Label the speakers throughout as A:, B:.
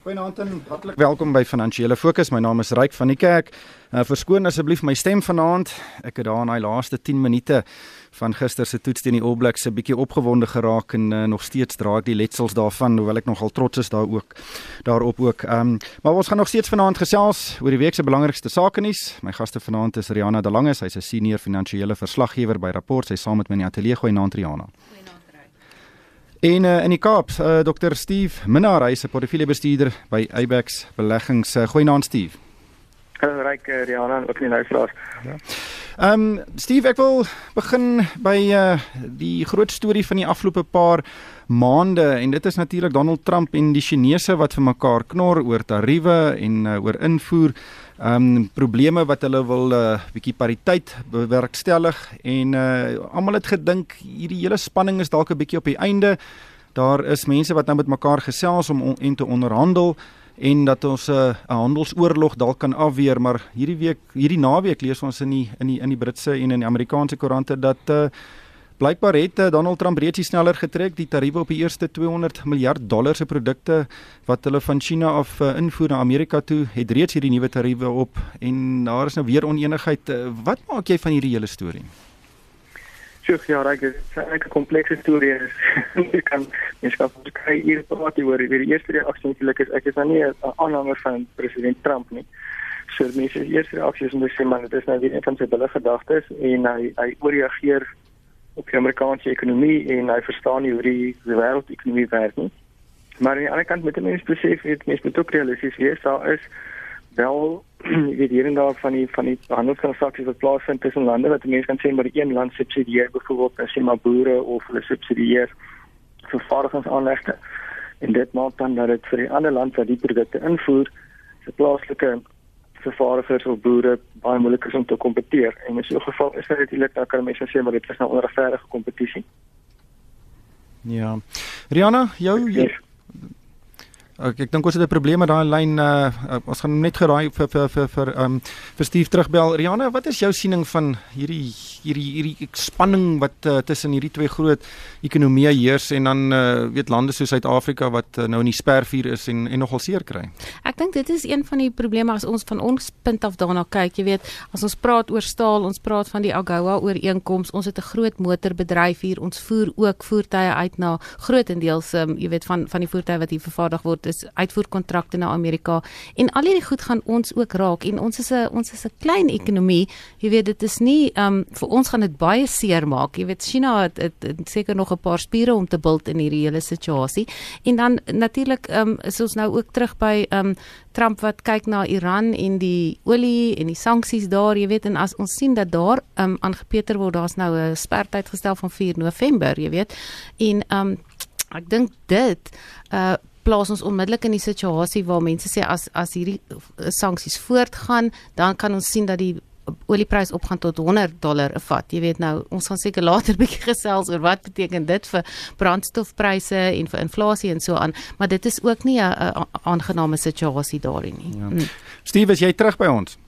A: Goeienaand en hartlik welkom by Finansiële Fokus. My naam is Ryk van die Kerk. Uh, verskoon asseblief my stem vanaand. Ek het daar in daai laaste 10 minute van gister se toets teen die All Blacks 'n bietjie opgewonde geraak en uh, nog steeds dra ek die letsels daarvan hoewel ek nogal trots is daar ook daarop ook. Ehm um, maar ons gaan nog steeds vanaand gesels oor die week se belangrikste sake nuus. My gaste vanaand is Rihanna De Lange, sy's 'n senior finansiële verslaggewer by Rapport. Sy saam met my in die ateljee gooi naand Rihanna. Goeie En uh, in die Kaap, uh, eh, Dr. Steve Minnar, hy is 'n portefeuljebestuurder by Abex Beleggings. Uh, Goeienaand Steve.
B: Hallo Ryk, uh, Rihanna, ook nie nou vraag. Ja.
A: Ehm um, Steve, ek wil begin by uh, die groot storie van die afgelope paar maande en dit is natuurlik Donald Trump en die Chinese wat vir mekaar knor oor tariewe en uh, oor invoer ehm um, probleme wat hulle wil 'n uh, bietjie pariteit bewerkstellig en uh, almal het gedink hierdie hele spanning is dalk 'n bietjie op die einde. Daar is mense wat nou met mekaar gesels om on, en te onderhandel en dat ons 'n uh, handelsoorlog dalk kan afweer, maar hierdie week hierdie naweek lees ons in die in die in die Britse en in die Amerikaanse koerante dat uh, Blykbaar het eh, Donald Trump reeds sneller getrek die tariewe op die eerste 200 miljard dollar se produkte wat hulle van China af uh, invoer na Amerika toe het reeds hierdie nuwe tariewe op en daar is nou weer onenigheid. Uh, wat maak jy van hierdie hele storie?
B: Sjoe, ja, dit is 'n komplekse storie. Ek kan mens kan kry hier praat oor die eerste reaksie natuurlik is ek is nou nie 'n aanhanger van president Trump nie. So mense eerste reaksie is om te sê man, dit is nou weer een van sy billige gedagtes en hy hy ooreageer op die Amerikaanse ekonomie en hy verstaan nie hoe die, die wêreldekonomie werk nie. Maar aan die ander kant moet jy mens besef dit mens moet ook realisties wees daar is wel weet hier en daar van die van die handelstransaksies wat plaasvind tussen lande wat mense kan sê maar die een land subsidieer byvoorbeeld as jy maar boere of hulle subsidieer vervaardigingsaanlegte en dit maak dan dat dit vir die ander land wat die produkte invoer se plaaslike vervaardigers of boere baie moeilik is om te kompeteer. En in so 'n geval is dit natuurlik dat kan mense sê maar dit is nou onregverdige kompetisie.
A: Ja. Rihanna, jou yes. Ek ek dink ons het 'n probleem met daai lyn uh ons gaan net geraai vir vir vir vir um vir Steve terugbel. Rihanna, wat is jou siening van hierdie hierdie hierdie spanning wat uh, tussen hierdie twee groot ekonomieë heers en dan uh weet lande soos Suid-Afrika wat uh, nou in die spervuur is en en nogal seer kry?
C: Ek dink dit is een van die probleme as ons van ons punt af daarna kyk. Jy weet, as ons praat oor staal, ons praat van die AGOA ooreenkoms. Ons het 'n groot motorbedryf hier. Ons voer ook voertuie uit na grootendeels um jy weet van van die voertuie wat hier vervaardig word is uitvoerkontrakte na Amerika en al hierdie goed gaan ons ook raak en ons is 'n ons is 'n klein ekonomie. Jy weet dit is nie um vir ons gaan dit baie seer maak. Jy weet China het, het, het seker nog 'n paar spiere om te bult in hierdie hele situasie. En dan natuurlik um is ons nou ook terug by um Trump wat kyk na Iran en die olie en die sanksies daar, jy weet en as ons sien dat daar um aangepeter word, daar's nou 'n sperdatum gestel van 4 November, jy weet. En um ek dink dit uh plaas ons onmiddellik in die situasie waar mense sê as as hierdie sanksies voortgaan, dan kan ons sien dat die olieprys opgaan tot 100 dollar 'n vat. Jy weet nou, ons gaan seker later bietjie gesels oor wat beteken dit vir brandstofpryse en vir inflasie en so aan, maar dit is ook nie 'n aangename situasie daarin nie. Ja.
A: Mm. Steve, is jy terug by ons?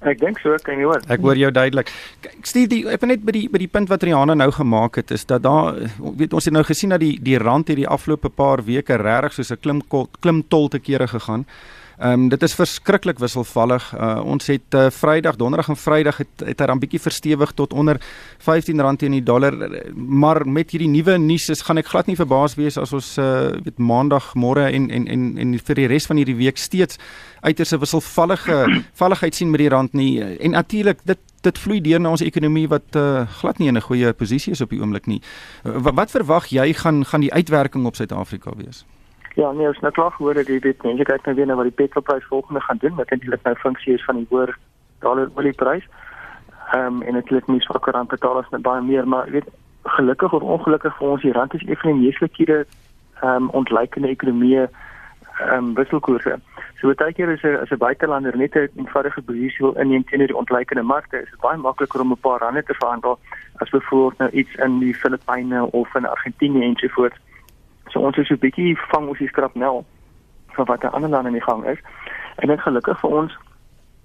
B: Ek dink so, kan jy hoor?
A: Ek hoor jou duidelik. Kyk, Steve, die, ek wil net by die by die punt wat Rihanna nou gemaak het, is dat daar weet ons het nou gesien dat die die rand hierdie afgelope paar weke regtig soos 'n klim klim tol te kere gegaan. Ehm um, dit is verskriklik wisselvallig. Uh, ons het uh, Vrydag, Donderdag en Vrydag het het hy dan bietjie verstewig tot onder R15 teen die dollar, maar met hierdie nuwe nuus is gaan ek glad nie verbaas wees as ons uh, weet Maandag môre en en en en vir die res van hierdie week steeds uiters 'n wisselvallige valligheid sien met die rand nie. En natuurlik dit dit vloei deur na ons ekonomie wat uh, glad nie in 'n goeie posisie is op die oomblik nie. Wat, wat verwag jy gaan gaan die uitwerking op Suid-Afrika wees?
B: Ja, nee, ons nou klaar gehoor dat jy weet mense kyk nou weer na wat die petrolprys volgende gaan doen, wat eintlik nou funksie is van die hoër dollar olieprys. Ehm um, en dit moet swakker rand betaal as net baie meer, maar weet gelukkig of ongelukkig vir ons die rand is effens meeslikhede ehm um, ontleikende ekonomie ehm um, wisselkoerse. So baie keer is 'n as 'n buitelander net 'n eenvoudige posisie wil inneem teenoor die ontleikende markte, is dit baie makliker om 'n paar rande te verhandel as byvoorbeeld nou iets in die Filippyne of in Argentinië en so ons is so 'n bietjie vang ons die skrapnel van wat aan ander lande in die gang is. En dit gelukkig vir ons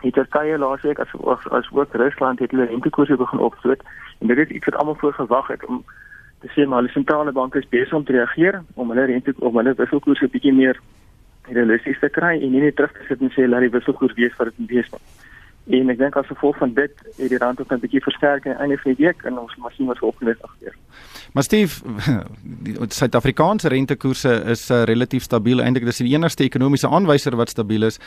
B: het Turkye laasweek as as, ook Rusland het hulle rentekoerse begin opstoot en dit is iets wat almal voorgewag het om te sê maar die sentrale banke is besig om te reageer om hulle rente om hulle wisselkoerse bietjie meer realisties te kry en nie net terug te sit en sê laat die wisselkoers wees wat dit wees nie. En ek dink as gevolg van dit het die rand ook 'n bietjie versterk aan die einde van die week en ons masjien was opgelos agter.
A: Maar Steve, die Suid-Afrikaanse rentekoerse is uh, relatief stabiel. Eintlik dis die enigste ekonomiese aanwyser wat stabiel is.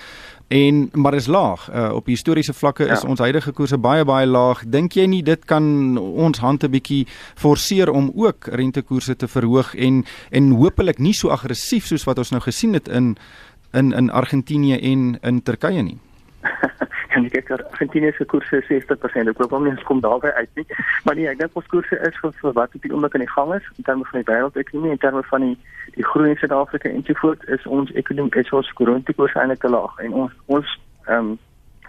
A: En maar is laag. Uh, op historiese vlakke is ja. ons huidige koerse baie baie laag. Dink jy nie dit kan ons hand 'n bietjie forceer om ook rentekoerse te verhoog en en hopelik nie so aggressief soos wat ons nou gesien het in in in Argentinië en in Turkye nie?
B: en ek kyk Argentinië se koerse 60%. Ek hoop hom nie kom daarby uit nie. Maar nee, ek dink ons koerse is vir, vir wat op die oomblik aan die gang is in terme van die wêreldekonomie en terme van die die groei in Suid-Afrika en so voort is ons ekonomie is ons grondtekoers eintlik te laag en ons ons ehm um,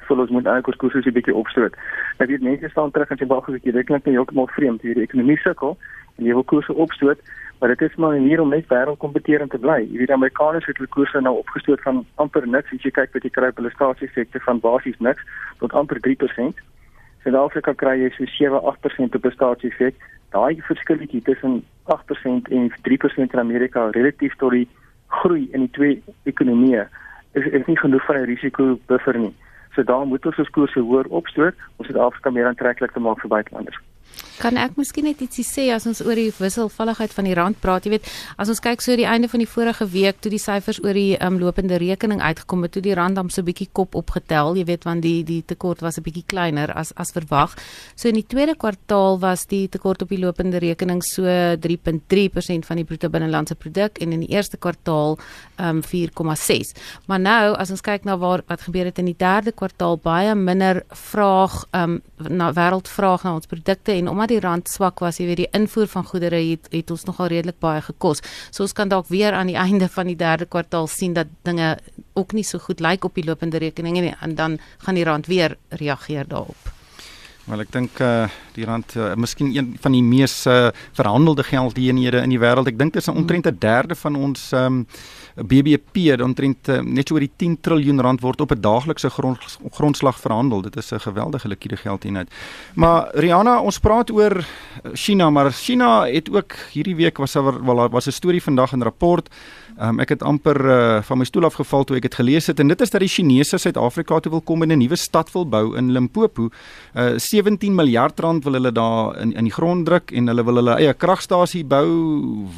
B: voel ons moet eintlik koerse 'n bietjie opstoot. Ek weet mense staan terug en sê wag 'n bietjie, dit klink net heeltemal vreemd hier die ekonomie sukkel en jy wil koerse opstoot maar dit is maar 'n manier om net wêreldkompeterend te bly. Jy weet Amerikaners het hulle koerse nou opgestoot van amper niks as jy kyk wat jy kry op hulle staatsefekte van basies niks tot amper 3%. Suid-Afrika kry jy so 7-8% op 'n staatsefek. Daai verskilletjie tussen 8% en 3% in Amerika relatief tot die groei in die twee ekonomieë is is nie genoeg van 'n risiko buffer nie. So daar moet ons ons koerse hoër opstoot om Suid-Afrika meer aantreklik te maak vir buitelanders.
C: Kan ek miskien net ietsie sê as ons oor die wisselvalligheid van die rand praat? Jy weet, as ons kyk so die einde van die vorige week toe die syfers oor die um, lopende rekening uitgekom het, toe die rand dan so 'n bietjie kop opgetel, jy weet, want die die tekort was 'n bietjie kleiner as as verwag. So in die tweede kwartaal was die tekort op die lopende rekening so 3.3% van die bruto binnelandse produk en in die eerste kwartaal um 4.6. Maar nou as ons kyk na waar wat gebeur het in die derde kwartaal, baie minder vraag um na wêreldvraag na ons produkte en omdat die rand swak was, jy weet die invoer van goedere het het ons nogal redelik baie gekos. So ons kan dalk weer aan die einde van die derde kwartaal sien dat dinge ook nie so goed lyk op die lopende rekeninge nie en dan gaan die rand weer reageer daarop.
A: Wel ek dink uh die rand uh, miskien een van die mees uh, verhandelde geldeenhede in die wêreld. Ek dink dit is omtrent 'n derde van ons um BBP omtrent uh, net so oor die 10 triljoen rand word op 'n daaglikse grond, grondslag verhandel. Dit is 'n geweldige likwide geldeenheid. Maar Rihanna, ons praat oor China, maar China het ook hierdie week was daar wel was 'n storie vandag in rapport Um, ek het amper uh, van my stoel afgeval toe ek dit gelees het en dit is dat die Chinese Suid-Afrika toe wil kom en 'n nuwe stad wil bou in Limpopo. Uh, 17 miljard rand wil hulle daar in in die grond druk en hulle wil hulle eie kragstasie bou.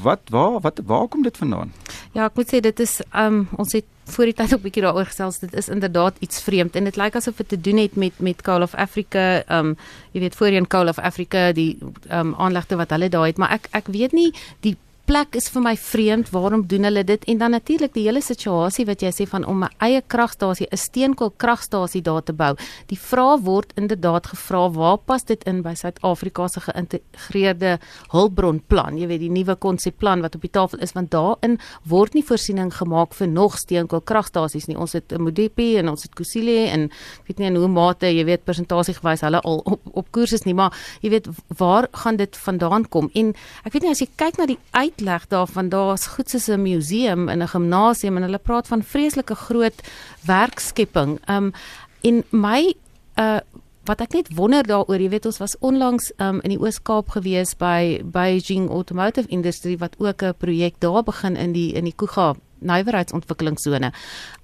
A: Wat waar wat waar kom dit vandaan?
C: Ja, ek moet sê dit is um ons het voor die tyd ook bietjie daaroor gesels. Dit is inderdaad iets vreemd en dit lyk asof dit te doen het met met Call of Africa. Um jy weet voorheen Call of Africa die um aanlegte wat hulle daar het, maar ek ek weet nie die plek is vir my vreemd. Waarom doen hulle dit? En dan natuurlik die hele situasie wat jy sê van om 'n eie kragstasie, 'n steenkool kragstasie daar te bou. Die vraag word inderdaad gevra, waar pas dit in by Suid-Afrika se geïntegreerde hulpbronplan? Jy weet die nuwe konsepplan wat op die tafel is want daarin word nie voorsiening gemaak vir nog steenkool kragstasies nie. Ons het Modepi en ons het Kusile en ek weet nie in hoe mate jy weet persentasie gewys hulle al op op koers is nie, maar jy weet waar gaan dit vandaan kom? En ek weet nie as jy kyk na die uit uitleg daarvan daar's goed soos 'n museum in 'n gimnasium en hulle praat van vreeslike groot werkskepping. Um in my uh wat ek net wonder daaroor, jy weet ons was onlangs um in die Oos-Kaap gewees by Beijing Automotive Industry wat ook 'n projek daar begin in die in die Kuga nywerheidsontwikkelingszone.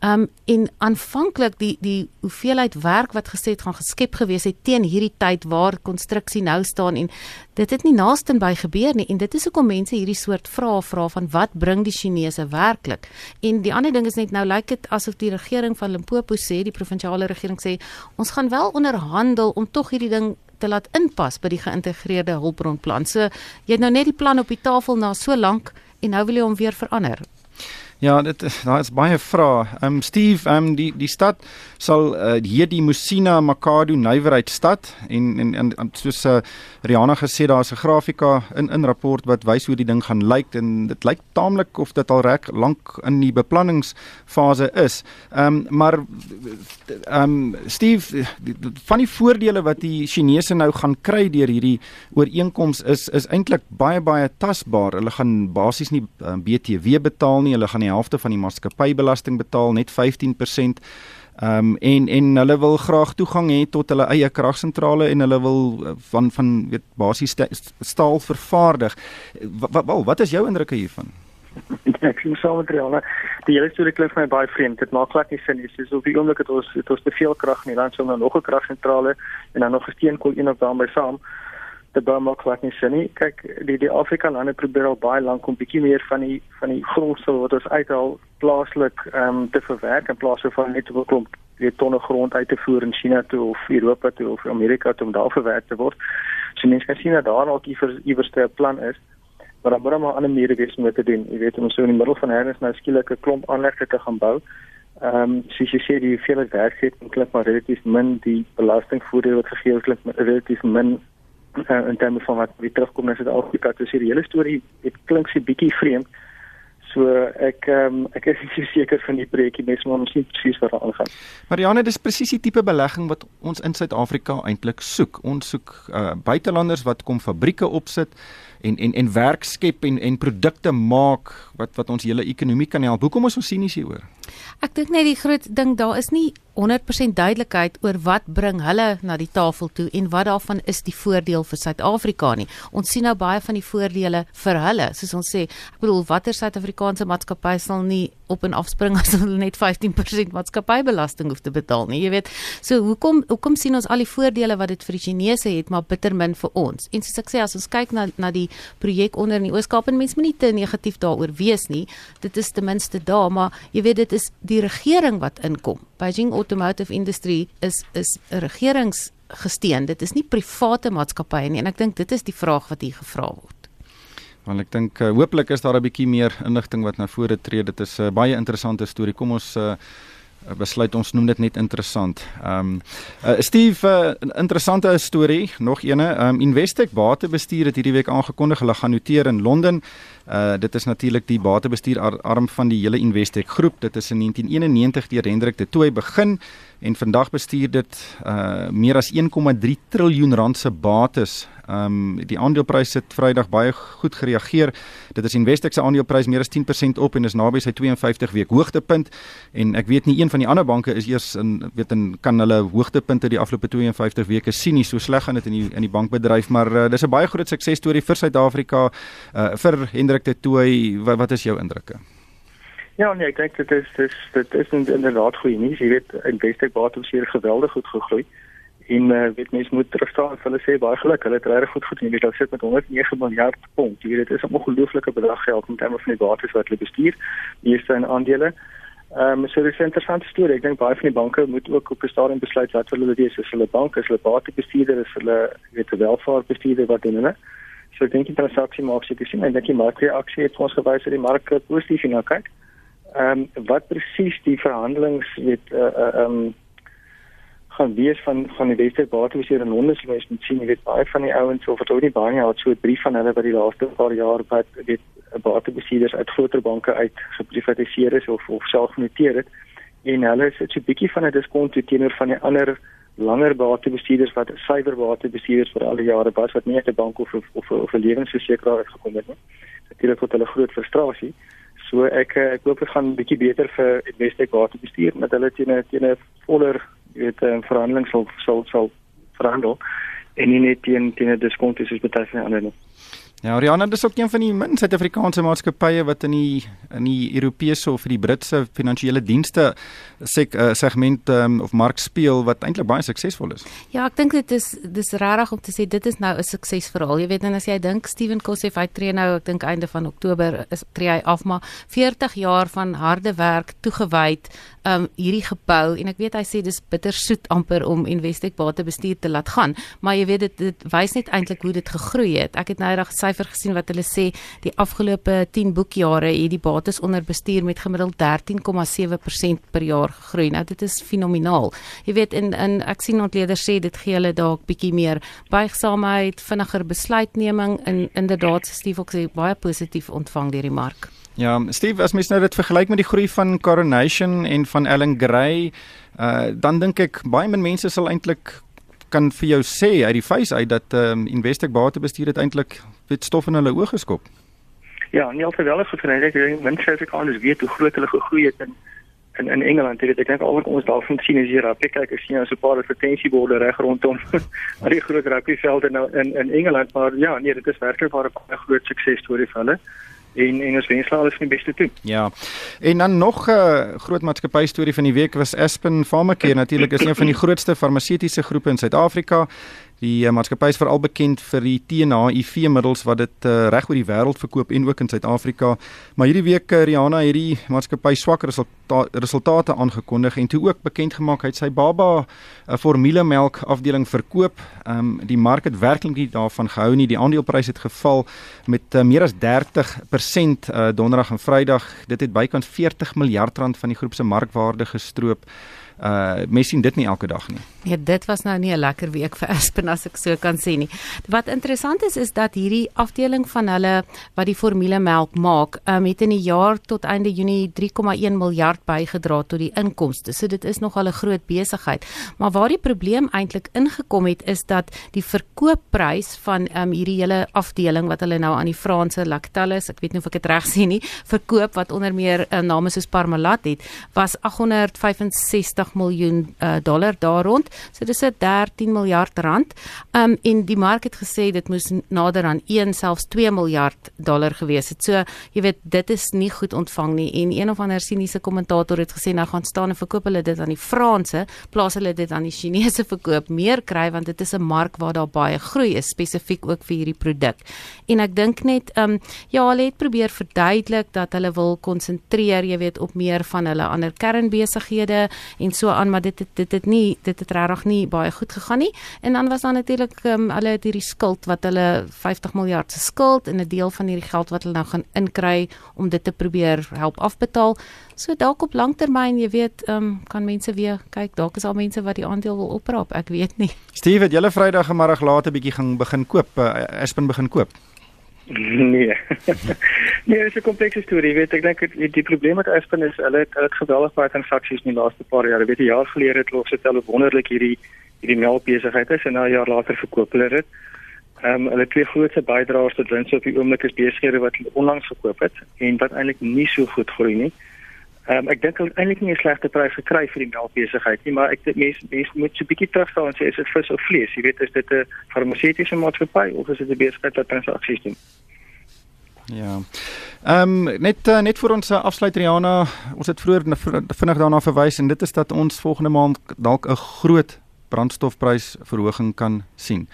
C: Um en aanvanklik die die hoeveelheid werk wat gesê het gaan geskep gewees het teen hierdie tyd waar konstruksie nou staan en dit het nie naaste by gebeur nie en dit is hoekom mense hierdie soort vrae vra van wat bring die Chinese werklik. En die ander ding is net nou lyk dit asof die regering van Limpopo sê, die provinsiale regering sê ons gaan wel onderhandel om tog hierdie ding te laat inpas by die geïntegreerde hulpbronplan. So jy het nou net die plan op die tafel na so lank en nou wil jy hom weer verander.
A: Ja, dit daar is baie vrae. Ehm um, Steve, ehm um, die die stad sal uh, hier die Musina Makado Nywerheidstad en en, en soos uh, Rihanna gesê daar is 'n grafika in in rapport wat wys hoe die ding gaan lyk en dit lyk taamlik of dit al reg lank in die beplanningsfase is. Ehm um, maar ehm um, Steve, van die voordele wat die Chinese nou gaan kry deur hierdie ooreenkoms is is eintlik baie baie tasbaar. Hulle gaan basies nie uh, eh, BTW betaal nie. Hulle gaan die helfte van die maatskappybelasting betaal, net 15%. Ehm um, en en hulle wil graag toegang hê tot hulle eie kragsentrale en hulle wil eh, van van weet basies staal vervaardig. Wat wat, wat is jou indrukke hiervan?
B: ek sien saam met Rihanna. Die hele storie klink vir my baie vreemd. Dit maak glad nie sin nie. Soos op die oomblik het ons het ons te veel krag in die land, so dan nog 'n kragsentrale en dan nog 'n steenkool een of daarmee saam. Dit bou maak glad nie sin nie. Kyk, die die Afrika lande probeer al baie lank om bietjie meer van die van die grondstof wat ons uithaal plaaslik ehm um, te verwerk in plaas van net op 'n klomp weet tonne grond uit te voer in China toe of Europa toe of Amerika toe om daar verwerk te word. So mense kan sien dat daar al iewers iewers 'n plan is maar dan moet dan maar ander maniere wees om dit te doen. Jy weet om so in die middel van hernis nou skielik 'n klomp aanlegte te gaan bou. Ehm um, soos jy sê die hoeveelheid werk het klink maar relatief min die belastingvoordeel wat gegee word klink relatief min uh, in terme van wat wie terugkom na Suid-Afrika. Sê die hele storie dit klink so bietjie vreemd. So ek um, ek is nie seker van die projekkie mens maar ons sien presies wat daar aangaan.
A: Marianne, dis presies die tipe belegging wat ons in Suid-Afrika eintlik soek. Ons soek uh, buitelanders wat kom fabrieke opsit en en en werk skep en en produkte maak wat wat ons hele ekonomie kan help. Hoekom is ons sinies hieroor?
C: Ek dink net die groot ding daar is nie 100% duidelikheid oor wat bring hulle na die tafel toe en wat daarvan is die voordeel vir Suid-Afrika nie. Ons sien nou baie van die voordele vir hulle, soos ons sê. Ek bedoel, watter Suid-Afrikaanse maatskappy sal nie op en afspring as hulle net 15% maatskappybelasting hoef te betaal nie. Jy weet, so hoekom hoekom sien ons al die voordele wat dit vir die Chinese het, maar bitter min vir ons? En soos ek sê, as ons kyk na na die projek onder in die Oos-Kaap en mense moenie te negatief daaroor wees nie. Dit is ten minste daar, maar jy weet dit is die regering wat inkom. Beijing Automotive Industry is is 'n regeringsgesteun. Dit is nie private maatskappye nie en ek dink dit is die vraag wat hier gevra word.
A: Want ek dink uh, hooplik is daar 'n bietjie meer inligting wat na vore tree. Dit is 'n uh, baie interessante storie. Kom ons uh, besluit ons noem dit net interessant. Ehm um, uh, Steve, 'n uh, interessante storie, nog eene. Ehm um, Investec Batebestuur het hierdie week aangekondig hulle gaan noteer in Londen. Uh dit is natuurlik die batebestuur arm van die hele Investec groep. Dit is in 1991 deur Hendrik de Tooy begin en vandag bestuur dit uh meer as 1,3 triljoen rand se bates um, die aandeleprys het Vrydag baie goed gereageer. Dit is Investec se aandeleprys meer as 10% op en is naby sy 52 week hoogtepunt en ek weet nie een van die ander banke is eers in weet en kan hulle hoogtepunte die afgelope 52 weke sien nie. So sleg gaan dit in die in die bankbedryf, maar uh, dis 'n baie groot suksesstorie vir Suid-Afrika uh, vir Hendrik de Tooy. Wat, wat is jou indrukke?
B: Ja, nee, ek dink dit is dit is dit is inderdaad goeie nuus. Jy weet, Investec bates het geweldig goed gegroei. En uh, weet mense moet terugstaan en hulle sê baie geluk. Hulle het regtig goed gedoen. Hulle sit met 109 miljard pond. Jy weet dit is 'n ongelooflike bedrag geld in terme van die bates wat hulle bestuur meeste in aandele. Ehm um, so dis 'n interessante storie. Ek dink baie van die banke moet ook op 'n stadium besluit wat hulle wil wees. As hulle bank is hulle batebestuurder is hulle weet 'n welvaartbestuurder wat doen hulle? So ek dink die transaksie maak seker sien. En dink die markreaksie het ons gewys dat die mark positief hierna kyk ehm um, wat presies die verhandelings weet eh, eh, ehm uh, uh, um, gaan wees van van die beste batebestuur in Londen mens moet sien jy weet baie van die ouens of wat ook nie baie het so 'n brief van hulle wat die laaste paar jaar wat weet batebestuurders uit groter banke uit geprivatiseer is of of self genoteer het en hulle sit so 'n bietjie van 'n diskont teenoor van die ander langer batebestuurders wat suiwer batebestuurders vir al die jare was wat nie uit 'n bank of of of, of 'n lewensversekeraar het gekom het nie. Natuurlik tot hulle groot frustrasie. So ek ek hoop dit gaan bietjie beter vir Investec batebestuur met hulle teen 'n teen 'n voller weet 'n uh, verhandeling sal sal sal verhandel en nie net teen teen 'n diskont soos baie van ander nie.
A: Ja, Ariana, dis ook een van die min Suid-Afrikaanse maatskappye wat in die in die Europese of die Britse finansiële dienste sek, uh, segment um, of mark speel wat eintlik baie suksesvol is.
C: Ja, ek dink dit is dis regtig om te sê dit is nou 'n suksesverhaal. Jy weet en as jy dink Steven Kosef hy tree nou, ek dink einde van Oktober is tree hy af, maar 40 jaar van harde werk toegewyd um hierdie gebou en ek weet hy sê dis bittersoet amper om Investec batebestuur te laat gaan, maar jy weet dit dit wys net eintlik hoe dit gegroei het. Ek het nou eendag syfer gesien wat hulle sê die afgelope 10 boekjare het die bates onder bestuur met gemiddeld 13,7% per jaar gegroei. Nou dit is fenomenaal. Jy weet in in ek sien ontleeders sê dit gee hulle dalk bietjie meer buigsaamheid, vinniger besluitneming en inderdaad Steve ook sê baie positief ontvang deur die mark.
A: Ja, Steve, as mens nou dit vergelyk met die groei van Coronation en van Ellen Gray, uh dan dink ek baie min mense sal eintlik kan vir jou sê uit die face uit dat ehm um, Investec batebestuur het eintlik wit stof in hulle oë geskop.
B: Ja, nie ek gesien het ek dink mense as ek anders weet hoe groot hulle gegroei het in in in Engeland. Ek dink al wat ons daarvan sien is hier op kyk ek sien so 'n paar advertensieborde reg rondom al die groot rugbyvelde nou in in Engeland, maar ja, nee, dit is werklik waar 'n groot suksesstorie vir hulle en en ons wens hulle die beste toe.
A: Ja. En dan nog 'n uh, groot maatskappy storie van die week was Aspen Pharmacare. Natuurlik is een van die grootste farmaseutiese groepe in Suid-Afrika. Die uh, maatskappy is veral bekend vir die TNH-IV-middels wat dit uh, reg oor die wêreld verkoop en ook in Suid-Afrika. Maar hierdie week uh, Rihanna het die maatskappy swak resulta resultate aangekondig en toe ook bekend gemaak hy het sy baba 'n uh, formulemelk afdeling verkoop. Um, die mark het werklik nie daarvan gehou nie. Die aandeleprys het geval met uh, meer as 30% uh, donderdag en Vrydag. Dit het bykans 40 miljard rand van die groep se markwaarde gestroop uh mens sien dit nie elke dag nie.
C: Ja, dit was nou nie 'n lekker week vir Aspen as ek so kan sê nie. Wat interessant is is dat hierdie afdeling van hulle wat die formulemelk maak, um, het in die jaar tot einde Junie 3,1 miljard bygedra tot die inkomste. So dit is nogal 'n groot besigheid. Maar waar die probleem eintlik ingekom het is dat die verkoopprys van um, hierdie hele afdeling wat hulle nou aan die Franse Lactalis, ek weet nie of ek dit reg sê nie, verkoop wat onder meer uh, name soos Parmalat het, was 865 30 miljoen uh, dollar daar rond. So dis 'n 13 miljard rand. Um en die mark het gesê dit moes nader aan 1 selfs 2 miljard dollar gewees het. So jy weet dit is nie goed ontvang nie en een of ander siniese kommentator het gesê nou gaan staan en verkoop hulle dit aan die Franse, plaas hulle dit aan die Chinese verkoop meer kry want dit is 'n mark waar daar baie groei is spesifiek ook vir hierdie produk. En ek dink net um ja, hulle het probeer verduidelik dat hulle wil konsentreer, jy weet, op meer van hulle ander kernbesighede en so aan maar dit het, dit het nie dit het regtig nie baie goed gegaan nie. En dan was daar natuurlik um, hulle het hierdie skuld wat hulle 50 miljard se skuld en 'n deel van hierdie geld wat hulle nou gaan inkry om dit te probeer help afbetaal. So dalk op langtermyn jy weet um, kan mense weer kyk. Dalk is al mense wat die aandeel wil opraap ek weet nie.
A: Steve het julle Vrydag en middag laat 'n bietjie gaan begin koop uh, Aspen begin koop
B: Nee. nee, dit is 'n komplekse storie. Weet ek dink die, die probleem met Aspen is hulle het, hulle het geweldig baie transaksies in die laaste paar jare. Weet jy, jaar gelede het hulle gestel hoe wonderlik hierdie hierdie melkbesigheid is en nou 'n jaar later verkoop hulle dit. Ehm um, hulle twee grootste bydraers tot wins op die oomblik is besighede wat hulle onlangs verkoop het en wat eintlik nie so goed groei nie. Ehm um, ek dink hulle eintlik nie 'n slegte prys gekry vir die melkbesigheid nie, maar ek dink mense mense moet so 'n bietjie terugstaan en sê is dit vis of vlees? Jy weet, is dit 'n farmaseutiese maatskappy of is dit 'n besigheid wat transaksies doen?
A: Ja. Ehm um, net uh, net vir ons uh, afsluit Riana, ons het vroeër vinnig daarna verwys en dit is dat ons volgende maand dalk 'n groot brandstofprysverhoging kan sien.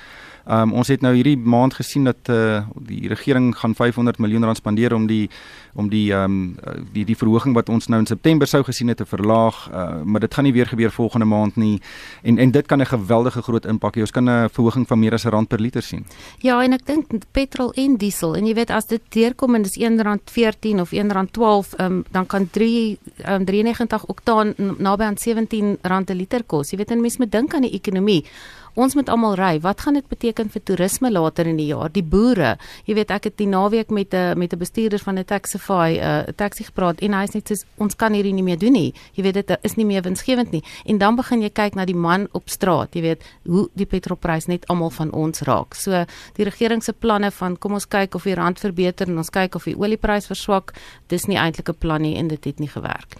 A: Um, ons het nou hierdie maand gesien dat eh uh, die regering gaan 500 miljoen rand spandeer om die om die um, die die verhoging wat ons nou in September sou gesien het te verlaag, uh, maar dit gaan nie weer gebeur volgende maand nie. En en dit kan 'n geweldige groot impak hê. Ons kan 'n verhoging van meer as 'n rand per liter sien.
C: Ja, en ek dink petrol en diesel en jy weet as dit deurkom en dis R1.14 of R1.12, ehm um, dan kan 3 um, 93 oktaan naby aan R17 'n liter kos. Jy weet en mense moet dink aan die ekonomie. Ons moet almal ry. Wat gaan dit beteken vir toerisme later in die jaar? Die boere. Jy weet ek het die naweek met 'n met 'n bestuurder van 'n Taxify 'n uh, taxi gepraat en hy sê net soos ons kan hierdie nie meer doen nie. Jy weet dit is nie meer winsgewend nie. En dan begin jy kyk na die man op straat. Jy weet hoe die petrolprys net almal van ons raak. So die regering se planne van kom ons kyk of die rand verbeter en ons kyk of die olieprys verswak, dis nie eintlik 'n plan nie en dit het nie gewerk.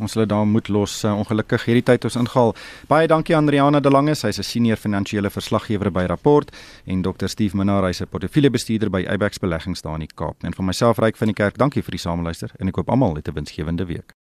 A: Ons hulle daar moet los. Uh, ongelukkig hierdie tyd ons ingehaal. Baie dankie aan Riana De Lange, sy's 'n senior finansiële verslaggewer by Rapport en Dr. Steve Minnar, hy's 'n portefeuljebestuurder by Abex Beleggings daar in die Kaap. En vir myself Ryk van die Kerk, dankie vir die sameluister en ek hoop almal het 'n winsgewende week.